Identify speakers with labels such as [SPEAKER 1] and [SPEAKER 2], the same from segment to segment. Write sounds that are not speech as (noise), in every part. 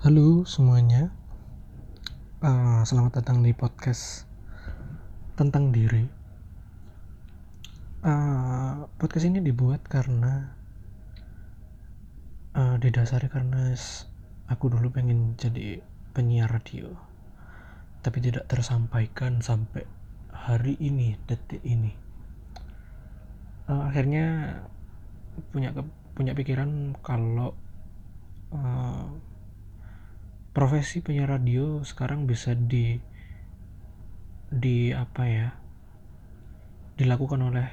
[SPEAKER 1] Halo semuanya, uh, selamat datang di podcast tentang diri. Uh, podcast ini dibuat karena uh, didasari karena aku dulu pengen jadi penyiar radio, tapi tidak tersampaikan sampai hari ini, detik ini. Uh, akhirnya punya punya pikiran kalau uh, profesi penyiar radio sekarang bisa di di apa ya dilakukan oleh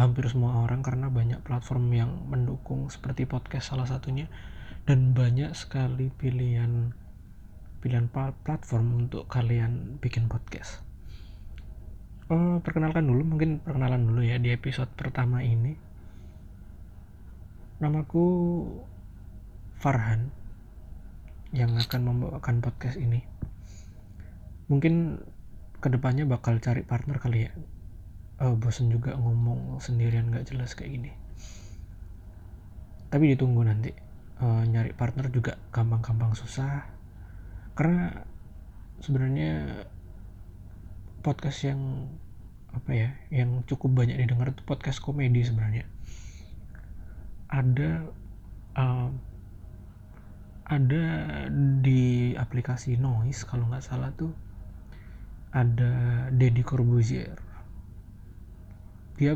[SPEAKER 1] hampir semua orang karena banyak platform yang mendukung seperti podcast salah satunya dan banyak sekali pilihan pilihan platform untuk kalian bikin podcast. Oh, perkenalkan dulu, mungkin perkenalan dulu ya di episode pertama ini. Namaku Farhan yang akan membawakan podcast ini. Mungkin ke depannya bakal cari partner kali ya. Oh, bosen juga ngomong sendirian gak jelas kayak gini. Tapi ditunggu nanti. Uh, nyari partner juga gampang-gampang susah. Karena sebenarnya podcast yang apa ya yang cukup banyak didengar itu podcast komedi sebenarnya. Ada uh, ada di aplikasi Noise kalau nggak salah tuh ada Deddy Corbuzier. Dia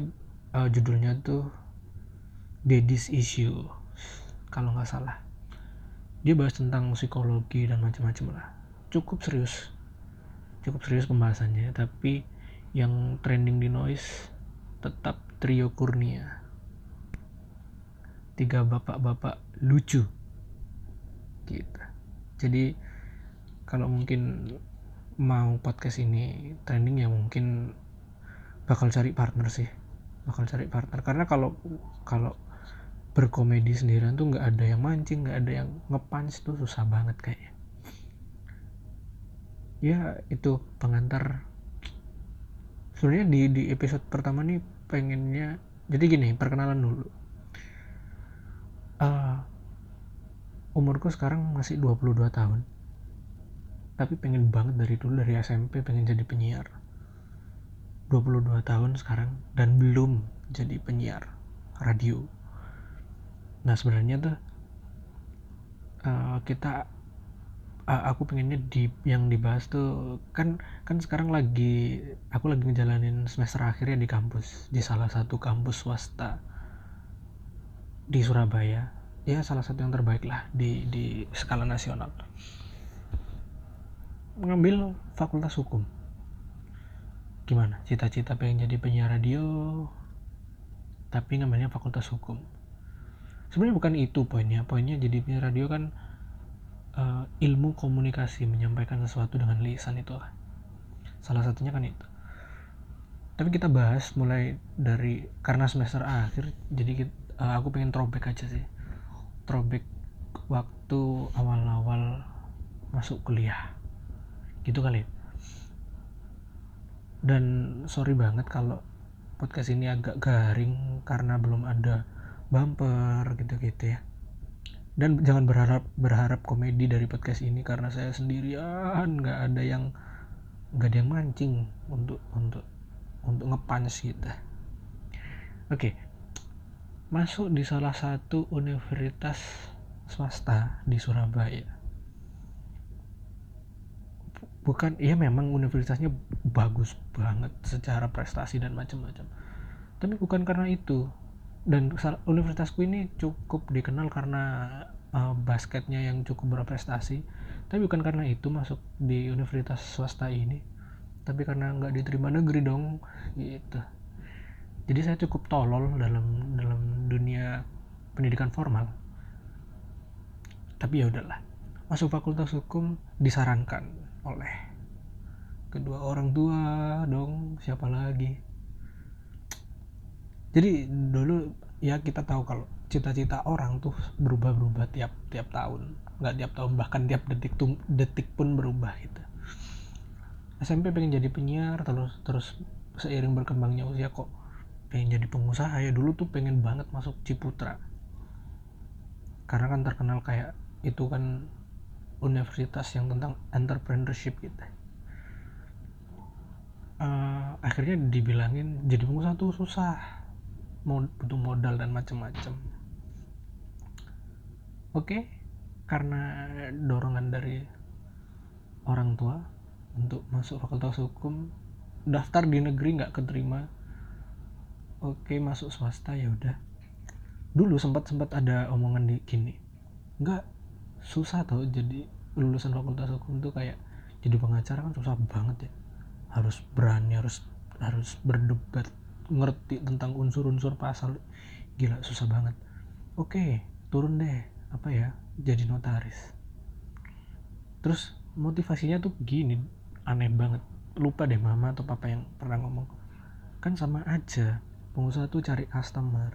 [SPEAKER 1] uh, judulnya tuh Deddy's Issue kalau nggak salah. Dia bahas tentang psikologi dan macam-macam lah. Cukup serius. Cukup serius pembahasannya tapi yang trending di noise tetap trio Kurnia. Tiga bapak-bapak lucu gitu. Jadi kalau mungkin mau podcast ini trending ya mungkin bakal cari partner sih. Bakal cari partner. Karena kalau kalau berkomedi sendirian tuh nggak ada yang mancing nggak ada yang ngepunch tuh susah banget kayaknya. Ya itu pengantar. Sebenarnya di di episode pertama nih pengennya jadi gini perkenalan dulu. Uh, umurku sekarang masih 22 tahun. Tapi pengen banget dari dulu dari SMP pengen jadi penyiar. 22 tahun sekarang dan belum jadi penyiar radio. Nah sebenarnya tuh uh, kita aku pengennya di yang dibahas tuh kan kan sekarang lagi aku lagi ngejalanin semester akhirnya di kampus di salah satu kampus swasta di Surabaya ya salah satu yang terbaik lah di di skala nasional. Mengambil fakultas hukum. Gimana? Cita-cita pengen jadi penyiar radio tapi ngambilnya fakultas hukum. Sebenarnya bukan itu poinnya. Poinnya jadi penyiar radio kan uh, ilmu komunikasi menyampaikan sesuatu dengan lisan itu salah satunya kan itu. Tapi kita bahas mulai dari karena semester akhir jadi uh, aku pengen throwback aja sih throwback waktu awal-awal masuk kuliah. Gitu kali dan sorry banget kalau podcast ini agak garing karena belum ada bumper gitu-gitu ya. Dan jangan berharap berharap komedi dari podcast ini karena saya sendirian nggak ada yang nggak ada yang mancing untuk untuk untuk ngepans gitu. Oke masuk di salah satu universitas swasta di Surabaya. Bukan ya memang universitasnya bagus banget secara prestasi dan macam-macam. Tapi bukan karena itu. Dan universitasku ini cukup dikenal karena uh, basketnya yang cukup berprestasi. Tapi bukan karena itu masuk di universitas swasta ini. Tapi karena nggak diterima negeri dong gitu jadi saya cukup tolol dalam dalam dunia pendidikan formal. Tapi ya udahlah. Masuk fakultas hukum disarankan oleh kedua orang tua dong siapa lagi? Jadi dulu ya kita tahu kalau cita-cita orang tuh berubah-berubah tiap tiap tahun. Nggak tiap tahun bahkan tiap detik tuh, detik pun berubah gitu. SMP pengen jadi penyiar terus terus seiring berkembangnya usia kok pengen jadi pengusaha ya dulu tuh pengen banget masuk Ciputra. Karena kan terkenal kayak itu kan universitas yang tentang entrepreneurship gitu. Uh, akhirnya dibilangin jadi pengusaha tuh susah. Mau butuh modal dan macam-macam oke okay, karena dorongan dari orang tua untuk masuk fakultas hukum daftar di negeri nggak keterima oke masuk swasta ya udah. Dulu sempat sempat ada omongan di gini nggak susah tuh jadi lulusan fakultas hukum tuh kayak jadi pengacara kan susah banget ya. Harus berani harus harus berdebat ngerti tentang unsur-unsur pasal. Gila susah banget. Oke turun deh apa ya jadi notaris. Terus motivasinya tuh gini aneh banget. Lupa deh mama atau papa yang pernah ngomong. Kan sama aja pengusaha tuh cari customer.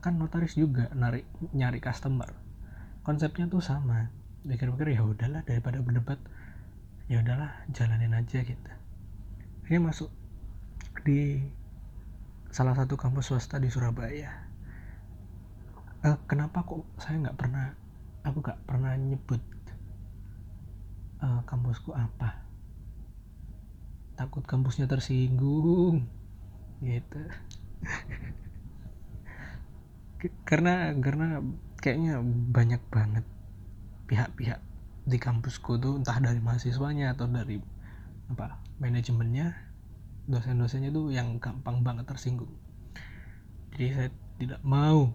[SPEAKER 1] Kan notaris juga narik nyari customer. Konsepnya tuh sama. Pikir-pikir ya udahlah daripada berdebat ya udahlah jalanin aja gitu. Akhirnya masuk di salah satu kampus swasta di Surabaya. Uh, kenapa kok saya nggak pernah aku nggak pernah nyebut uh, kampusku apa? Takut kampusnya tersinggung gitu. Karena karena kayaknya banyak banget pihak-pihak di kampusku tuh entah dari mahasiswanya atau dari apa manajemennya dosen-dosennya tuh yang gampang banget tersinggung. Jadi saya tidak mau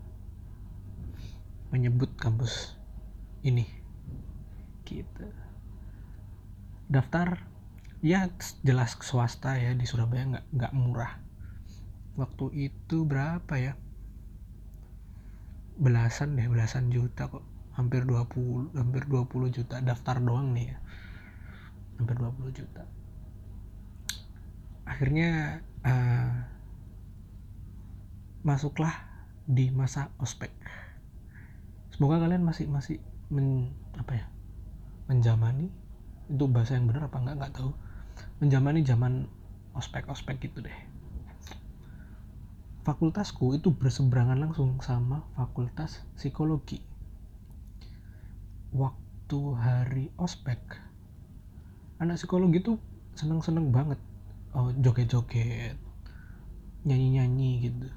[SPEAKER 1] menyebut kampus ini. Gitu. Daftar ya jelas swasta ya di Surabaya nggak nggak murah waktu itu berapa ya? Belasan deh belasan juta kok. Hampir 20 hampir 20 juta. Daftar doang nih ya. Hampir 20 juta. Akhirnya uh, masuklah di masa ospek. Semoga kalian masih masih men, apa ya menjamani. Itu bahasa yang benar apa enggak nggak tahu. Menjamani zaman ospek ospek gitu deh fakultasku itu berseberangan langsung sama fakultas psikologi. Waktu hari ospek anak psikologi tuh seneng-seneng banget. Oh, joget-joget nyanyi-nyanyi gitu.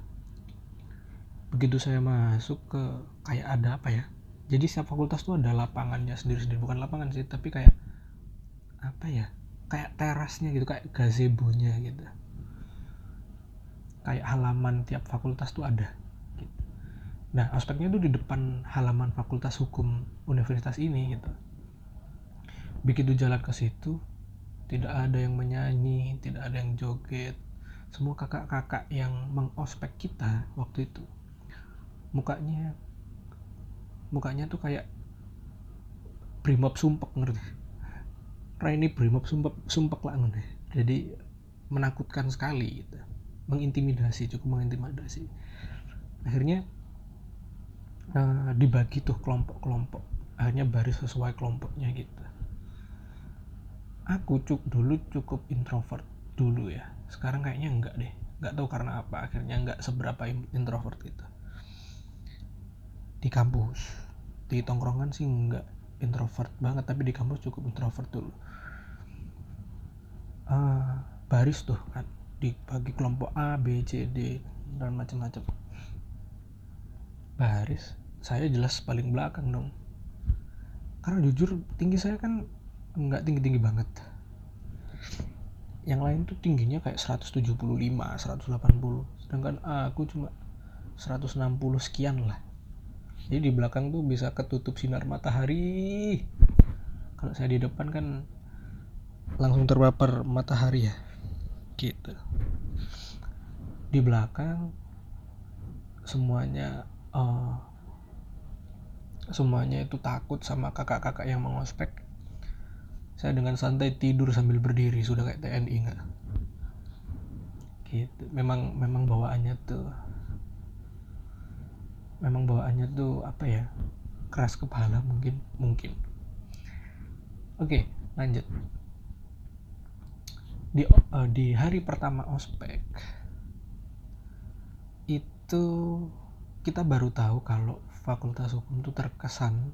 [SPEAKER 1] Begitu saya masuk ke kayak ada apa ya? Jadi setiap fakultas tuh ada lapangannya sendiri-sendiri. Bukan lapangan sih tapi kayak apa ya? Kayak terasnya gitu kayak gazebo-nya gitu kayak halaman tiap fakultas tuh ada gitu. nah aspeknya tuh di depan halaman fakultas hukum universitas ini gitu. Begitu jalan ke situ tidak ada yang menyanyi tidak ada yang joget. Semua kakak-kakak yang mengospek kita waktu itu mukanya mukanya tuh kayak brimob sumpek ngerti Raini brimob sumpek sumpek lah ngerti jadi menakutkan sekali gitu mengintimidasi cukup mengintimidasi. Akhirnya uh, dibagi tuh kelompok-kelompok. Akhirnya baris sesuai kelompoknya gitu. Aku cuk dulu cukup introvert dulu ya. Sekarang kayaknya enggak deh. Nggak tahu karena apa. Akhirnya enggak seberapa introvert gitu. Di kampus di tongkrongan sih enggak introvert banget tapi di kampus cukup introvert dulu. Uh, baris tuh kan dibagi kelompok A B C D dan macam-macam. Baris? Saya jelas paling belakang dong. Karena jujur tinggi saya kan nggak tinggi-tinggi banget. Yang lain tuh tingginya kayak 175 180 sedangkan aku cuma 160 sekian lah. Jadi di belakang tuh bisa ketutup sinar matahari. Kalau saya di depan kan langsung terpapar matahari ya gitu. Di belakang semuanya uh, semuanya itu takut sama kakak-kakak yang mengospek. Saya dengan santai tidur sambil berdiri sudah kayak TNI nggak gitu. Memang memang bawaannya tuh memang bawaannya tuh apa ya keras kepala mungkin mungkin. Oke lanjut di uh, di hari pertama ospek itu kita baru tahu kalau fakultas hukum itu terkesan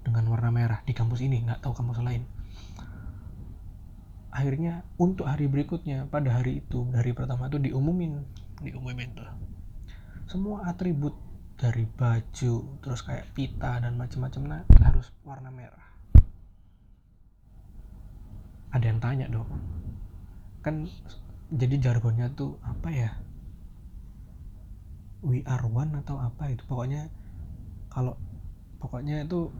[SPEAKER 1] dengan warna merah di kampus ini nggak tahu kampus lain. Akhirnya untuk hari berikutnya pada hari itu dari pertama tuh diumumin diumumin tuh. Semua atribut dari baju terus kayak pita dan macam-macam nah, harus warna merah. Ada yang tanya dong kan jadi jargonnya tuh apa ya? We are one atau apa itu? Pokoknya kalau pokoknya itu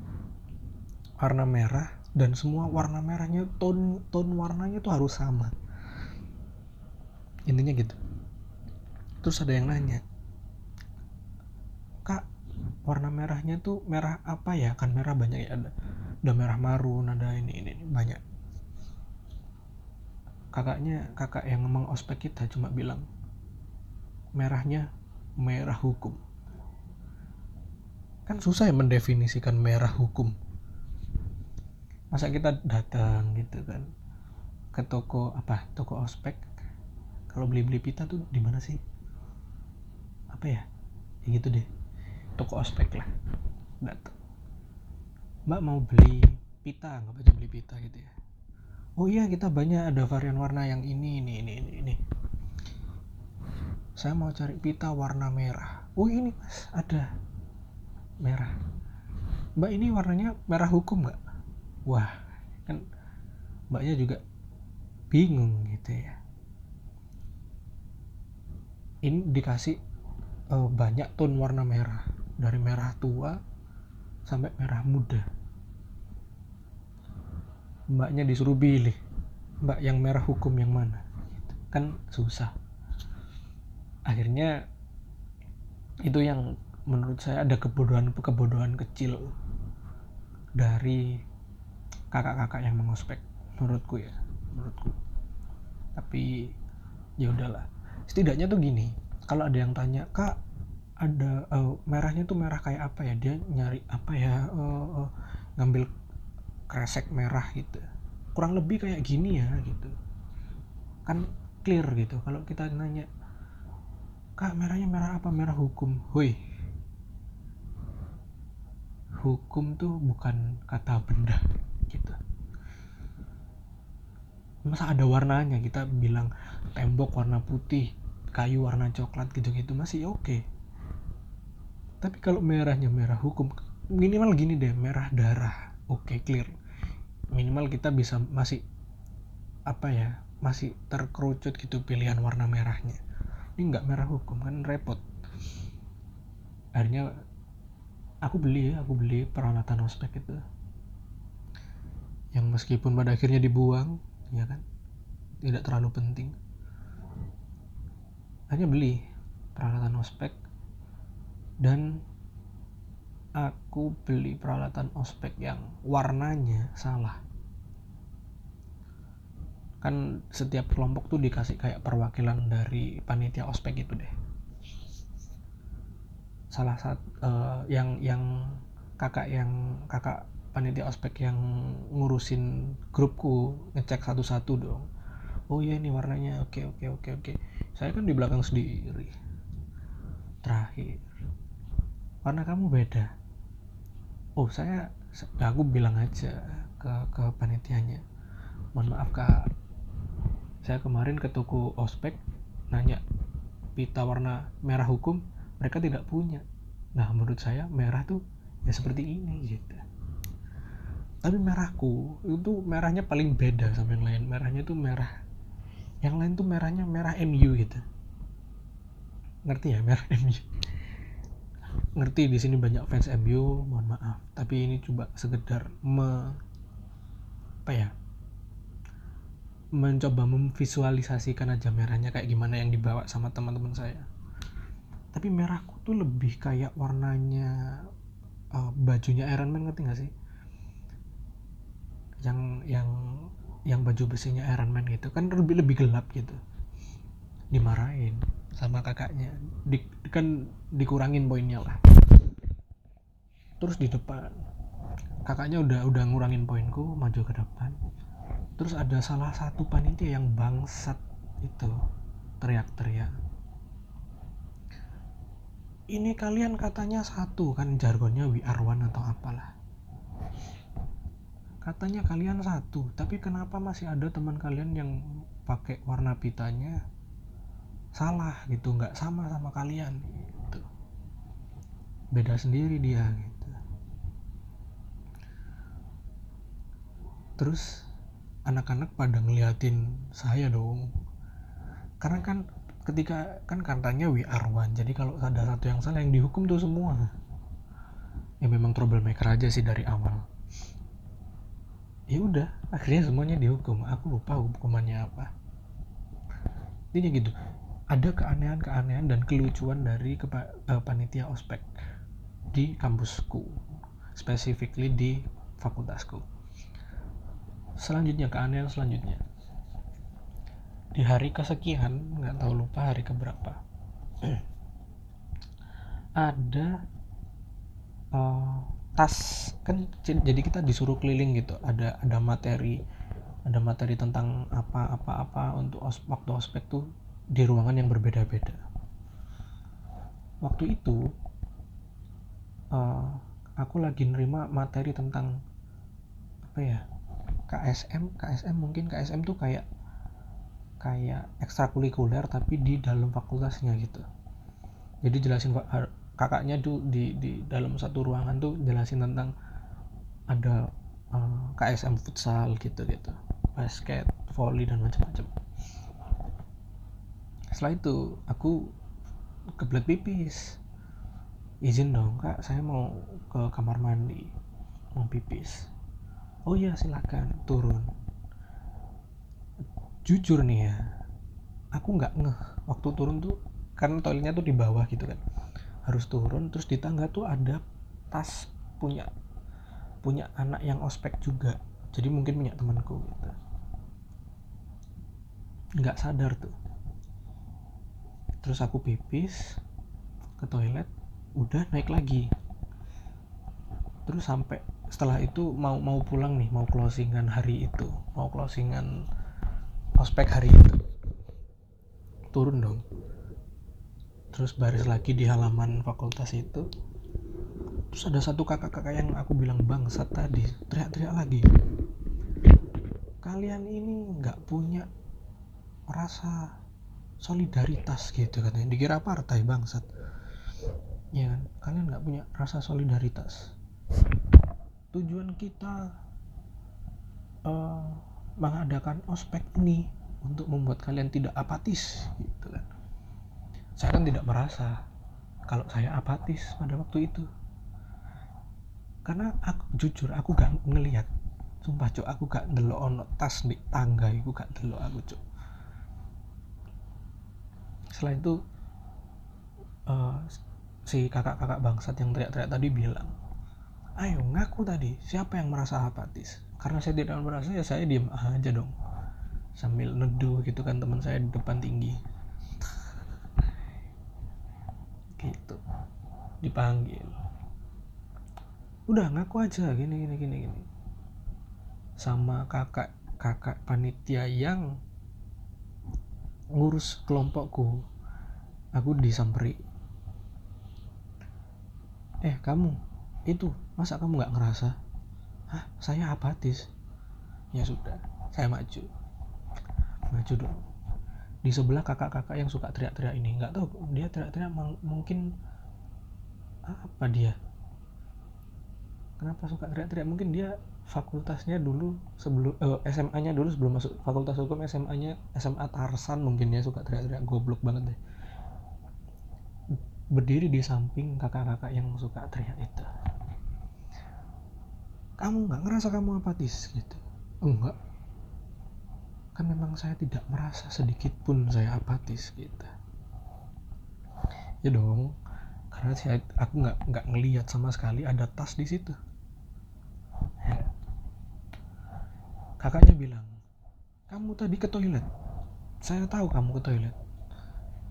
[SPEAKER 1] warna merah dan semua warna merahnya tone tone warnanya tuh harus sama. Intinya gitu. Terus ada yang nanya kak warna merahnya tuh merah apa ya? Kan merah banyak ya ada ada merah marun ada ini ini, ini banyak kakaknya kakak yang ngomong ospek kita cuma bilang merahnya merah hukum. Kan susah ya mendefinisikan merah hukum. Masa kita datang gitu kan ke toko apa toko ospek kalau beli beli pita tuh di mana sih? Apa ya? Ya gitu deh toko ospek lah datang. Mbak mau beli pita nggak baca beli pita gitu ya oh iya kita banyak ada varian warna yang ini ini ini ini ini. Saya mau cari pita warna merah. Oh ini mas ada. Merah. Mbak ini warnanya merah hukum nggak? Wah kan mbaknya juga bingung gitu ya. Ini dikasih uh, banyak tone warna merah. Dari merah tua sampai merah muda mbaknya disuruh pilih mbak yang merah hukum yang mana? Gitu. kan susah. Akhirnya itu yang menurut saya ada kebodohan kebodohan kecil dari kakak-kakak yang mengospek menurutku ya menurutku. Tapi ya udahlah. Setidaknya tuh gini kalau ada yang tanya kak ada uh, merahnya tuh merah kayak apa ya? Dia nyari apa ya uh, uh, ngambil kresek merah gitu. Kurang lebih kayak gini ya gitu. Kan clear gitu. Kalau kita nanya kak merahnya merah apa? Merah hukum. Hui hukum tuh bukan kata benda gitu. Masa ada warnanya? Kita bilang tembok warna putih kayu warna coklat gitu-gitu masih oke. Okay. tapi kalau merahnya merah hukum minimal gini deh merah darah. Oke okay, clear minimal kita bisa masih apa ya masih terkerucut gitu pilihan warna merahnya. Ini nggak merah hukum kan repot. Akhirnya aku beli ya aku beli peralatan ospek itu. Yang meskipun pada akhirnya dibuang ya kan tidak terlalu penting. Hanya beli peralatan ospek dan aku beli peralatan ospek yang warnanya salah. Kan setiap kelompok tuh dikasih kayak perwakilan dari panitia ospek itu deh. Salah satu uh, yang yang kakak yang kakak panitia ospek yang ngurusin grupku ngecek satu-satu dong. Oh iya ini warnanya oke oke oke oke. Saya kan di belakang sendiri. Terakhir. Warna kamu beda oh saya aku bilang aja ke ke panitianya. Mohon maaf kak. Saya kemarin ke toko ospek nanya pita warna merah hukum? Mereka tidak punya. Nah menurut saya merah tuh ya seperti ini gitu. Tapi merahku itu merahnya paling beda sama yang lain. Merahnya tuh merah yang lain tuh merahnya merah MU gitu. Ngerti ya? Merah MU ngerti di sini banyak fans MU mohon maaf. Tapi ini coba sekedar me apa ya mencoba memvisualisasikan aja merahnya kayak gimana yang dibawa sama teman-teman saya. Tapi merahku tuh lebih kayak warnanya uh, bajunya Iron Man ngerti gak sih? Yang yang yang baju besinya Iron Man gitu. Kan lebih lebih gelap gitu. Dimarahin sama kakaknya. Di, kan dikurangin poinnya lah. Terus di depan kakaknya udah udah ngurangin poinku maju ke depan. Terus ada salah satu panitia yang bangsat itu teriak-teriak. Ini kalian katanya satu kan jargonnya we are one atau apalah. Katanya kalian satu tapi kenapa masih ada teman kalian yang pakai warna pitanya salah gitu nggak sama sama kalian gitu. Beda sendiri dia gitu. Terus anak-anak pada ngeliatin saya dong. Karena kan ketika kan katanya we are one jadi kalau ada satu yang salah yang dihukum tuh semua. Ya memang troublemaker aja sih dari awal. Ya udah akhirnya semuanya dihukum. Aku lupa hukumannya apa. Intinya gitu ada keanehan-keanehan dan kelucuan dari uh, panitia ospek di kampusku specifically di fakultasku. Selanjutnya keanehan selanjutnya. Di hari kesekian nggak tahu lupa hari keberapa (clears throat) ada uh, tas kan jadi kita disuruh keliling gitu. Ada ada materi ada materi tentang apa apa apa untuk os, waktu ospek tuh di ruangan yang berbeda-beda. Waktu itu uh, aku lagi nerima materi tentang apa ya KSM KSM mungkin KSM tuh kayak kayak ekstrakurikuler tapi di dalam fakultasnya gitu. Jadi jelasin kakaknya tuh di di dalam satu ruangan tuh jelasin tentang ada uh, eh, KSM futsal gitu gitu basket volley dan macam-macam setelah itu aku kebelet pipis. Izin dong kak saya mau ke kamar mandi mau pipis. Oh iya silakan turun. Jujur nih ya aku nggak ngeh waktu turun tuh karena toiletnya tuh di bawah gitu kan. Harus turun terus di tangga tuh ada tas punya punya anak yang ospek juga. Jadi mungkin punya temanku gitu. Nggak sadar tuh terus aku pipis ke toilet udah naik lagi. Terus sampai setelah itu mau mau pulang nih mau closingan hari itu mau closingan ospek hari itu. Turun dong. Terus baris lagi di halaman fakultas itu. Terus ada satu kakak-kakak yang aku bilang bangsat tadi teriak-teriak lagi. Kalian ini nggak punya rasa solidaritas gitu katanya. Dikira partai bangsat. Ya kan? Kalian nggak punya rasa solidaritas. Tujuan kita uh, mengadakan ospek ini untuk membuat kalian tidak apatis gitu kan. Saya kan tidak merasa kalau saya apatis pada waktu itu. Karena aku jujur aku gak ngelihat. Sumpah cok aku gak delok ono tas di tangga aku gak delok aku cok setelah itu uh, si kakak-kakak bangsat yang teriak-teriak tadi bilang ayo ngaku tadi siapa yang merasa apatis? Karena saya tidak merasa ya saya diam aja dong. Sambil neduh gitu kan teman saya di depan tinggi. Gitu. Dipanggil. Udah ngaku aja gini gini gini gini. Sama kakak kakak panitia yang ngurus kelompokku. Aku disamperi. Eh kamu itu masa kamu nggak ngerasa? Hah, saya apatis ya sudah saya maju. Maju dulu di sebelah kakak-kakak yang suka teriak-teriak ini nggak tahu dia teriak-teriak mungkin apa dia? Kenapa suka teriak-teriak? Mungkin dia fakultasnya dulu sebelum eh, SMA-nya dulu sebelum masuk fakultas hukum SMA-nya SMA Tarsan mungkin dia suka teriak-teriak goblok banget deh. Berdiri di samping kakak-kakak yang suka teriak itu. Kamu nggak ngerasa kamu apatis? gitu. Enggak. Kan memang saya tidak merasa sedikit pun saya apatis gitu. Ya dong karena saya aku nggak nggak ngelihat sama sekali ada tas di situ ya. Kakaknya bilang kamu tadi ke toilet. Saya tahu kamu ke toilet.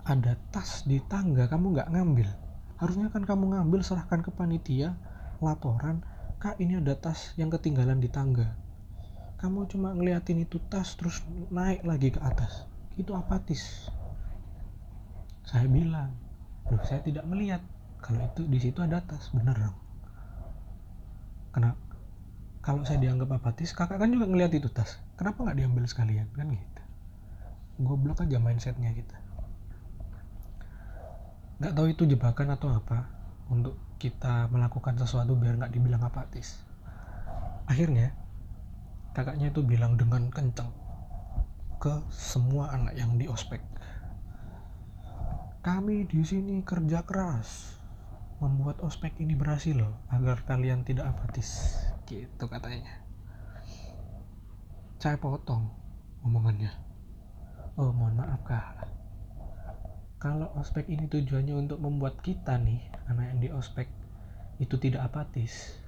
[SPEAKER 1] Ada tas di tangga kamu nggak ngambil. Harusnya kan kamu ngambil serahkan ke panitia. Laporan kak ini ada tas yang ketinggalan di tangga. Kamu cuma ngeliatin itu tas terus naik lagi ke atas. Itu apatis? Saya bilang loh saya tidak melihat. Kalau itu di situ ada tas. Bener dong. Kenapa kalau saya dianggap apatis kakak kan juga ngeliat itu tas. Kenapa nggak diambil sekalian? Kan gitu. Goblok aja mindsetnya kita. Nggak tahu itu jebakan atau apa untuk kita melakukan sesuatu biar nggak dibilang apatis. Akhirnya kakaknya itu bilang dengan kenceng ke semua anak yang di ospek. Kami di sini kerja keras membuat ospek ini berhasil agar kalian tidak apatis gitu katanya. Saya potong omongannya. Oh mohon maaf kak. Kalau ospek ini tujuannya untuk membuat kita nih anak yang di ospek itu tidak apatis.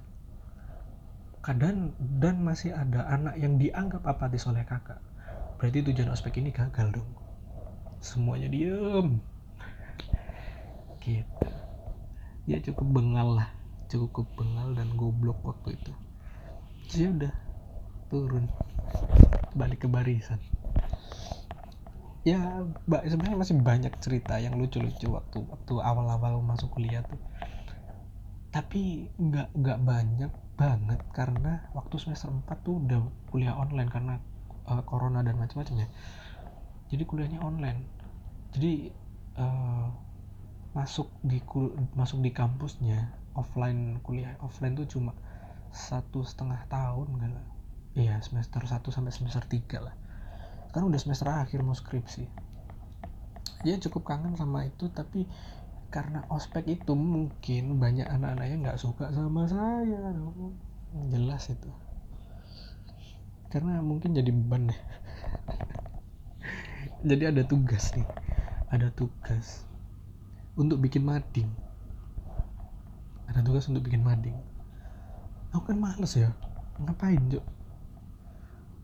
[SPEAKER 1] Kadang dan masih ada anak yang dianggap apatis oleh kakak. Berarti tujuan ospek ini gagal dong. Semuanya diem. Gitu. Ya cukup bengal lah. Cukup bengal dan goblok waktu itu ya udah. Turun. Balik ke barisan. Ya sebenarnya masih banyak cerita yang lucu-lucu waktu waktu awal-awal masuk kuliah tuh. Tapi nggak nggak banyak banget karena waktu semester 4 tuh udah kuliah online karena uh, corona dan macam-macamnya jadi kuliahnya online. Jadi uh, masuk di masuk di kampusnya offline kuliah offline tuh cuma satu setengah tahun enggak iya semester 1 sampai semester 3 lah. Kan udah semester akhir mau skripsi. Dia cukup kangen sama itu tapi karena ospek itu mungkin banyak anak-anak yang nggak suka sama saya. Jelas itu. Karena mungkin jadi beban. (laughs) Jadi ada tugas nih. Ada tugas untuk bikin mading. Ada tugas untuk bikin mading aku kan males ya. Ngapain cok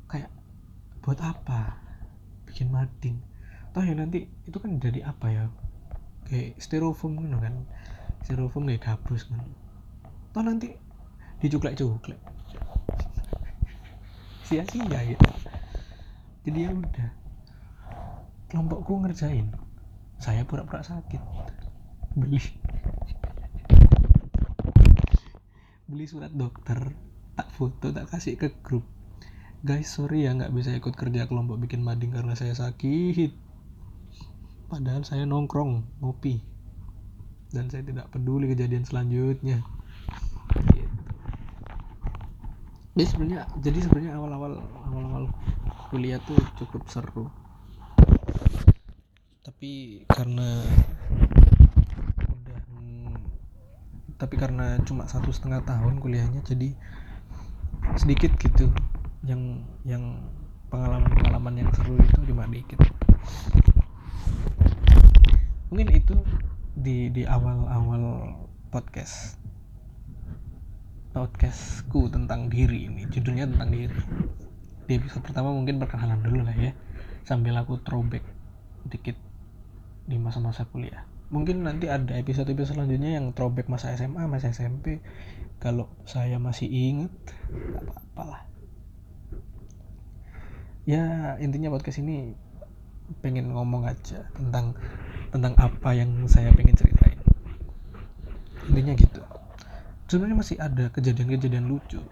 [SPEAKER 1] kayak buat apa? Bikin mading toh ya nanti itu kan jadi apa ya? Kayak styrofoam gitu kan? Styrofoam kayak gabus kan? Toh nanti dicuklek-cuklek. (laughs) Sia-sia gitu jadi ya udah. Kelompokku ngerjain. Saya pura-pura sakit. Beli beli surat dokter tak foto tak kasih ke grup. Guys sorry ya nggak bisa ikut kerja kelompok bikin mading karena saya sakit. Padahal saya nongkrong ngopi. Dan saya tidak peduli kejadian selanjutnya. Gitu. jadi sebenarnya jadi sebenarnya awal-awal awal-awal kuliah tuh cukup seru. Tapi karena tapi karena cuma satu setengah tahun kuliahnya jadi sedikit gitu yang yang pengalaman-pengalaman yang seru itu cuma dikit. Mungkin itu di di awal-awal podcast. Podcastku tentang diri ini judulnya tentang diri. Di episode pertama mungkin perkenalan dulu lah ya sambil aku throwback dikit di masa-masa kuliah mungkin nanti ada episode-episode selanjutnya yang throwback masa SMA masa SMP kalau saya masih inget nggak apa-apa lah. Ya intinya podcast ini pengen ngomong aja tentang tentang apa yang saya pengen ceritain. Intinya gitu. Sebenarnya masih ada kejadian-kejadian lucu.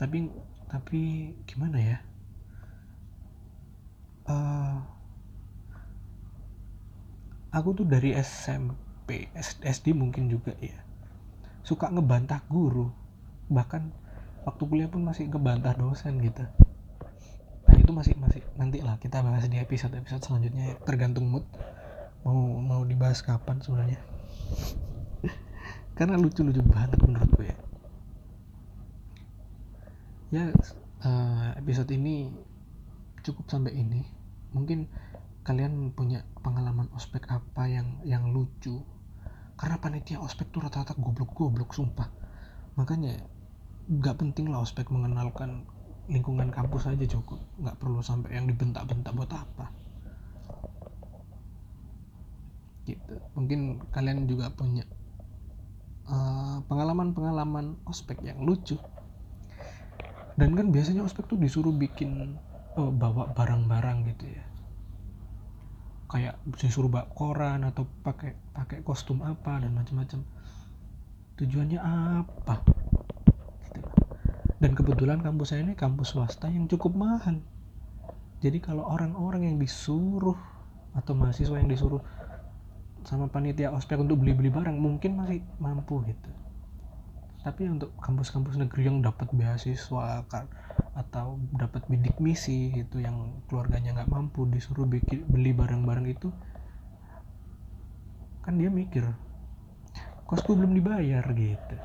[SPEAKER 1] Tapi tapi gimana ya? Uh, aku tuh dari SMP SD mungkin juga ya. Suka ngebantah guru. Bahkan waktu kuliah pun masih ngebantah dosen gitu. Nah itu masih masih nanti lah kita bahas di episode episode selanjutnya ya. tergantung mood. Mau mau dibahas kapan sebenarnya. (laughs) Karena lucu-lucu banget menurut gue ya. Ya uh, episode ini cukup sampai ini. Mungkin kalian punya pengalaman ospek apa yang yang lucu? Karena panitia ospek tuh rata-rata goblok-goblok sumpah. Makanya nggak penting lah ospek mengenalkan lingkungan kampus aja cukup nggak perlu sampai yang dibentak-bentak buat apa. Gitu. Mungkin kalian juga punya eh, pengalaman-pengalaman ospek yang lucu. Dan kan biasanya ospek tuh disuruh bikin oh, bawa barang-barang kayak disuruh bawa koran atau pakai pakai kostum apa dan macam-macam. Tujuannya apa? Gitu. Dan kebetulan kampus saya ini kampus swasta yang cukup mahal. Jadi kalau orang-orang yang disuruh atau mahasiswa yang disuruh sama panitia ospek untuk beli-beli barang mungkin masih mampu gitu. Tapi untuk kampus-kampus negeri yang dapat beasiswa kan atau dapat bidik misi itu yang keluarganya nggak mampu disuruh bikin beli barang-barang itu kan dia mikir kosku belum dibayar gitu. (laughs)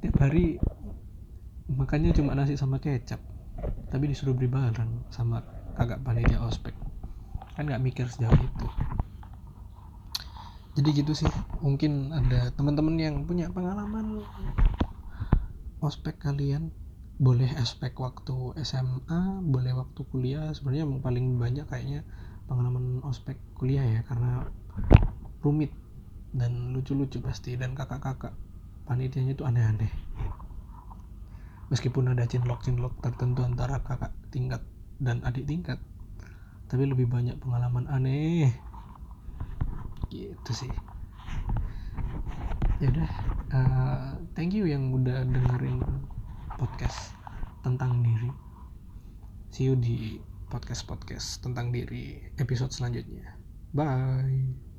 [SPEAKER 1] Tiap hari makannya cuma nasi sama kecap tapi disuruh beli barang sama kakak panitia ospek. Kan nggak mikir sejauh itu jadi gitu sih. Mungkin ada teman-teman yang punya pengalaman ospek kalian. Boleh aspek waktu SMA boleh waktu kuliah. Sebenarnya yang paling banyak kayaknya pengalaman ospek kuliah ya karena rumit dan lucu-lucu pasti. Dan kakak-kakak panitianya itu aneh-aneh. Meskipun ada cinlok-cinlok tertentu antara kakak tingkat dan adik tingkat tapi lebih banyak pengalaman aneh gitu sih. Ya udah uh, thank you yang udah dengerin podcast tentang diri. See you di podcast podcast tentang diri episode selanjutnya. Bye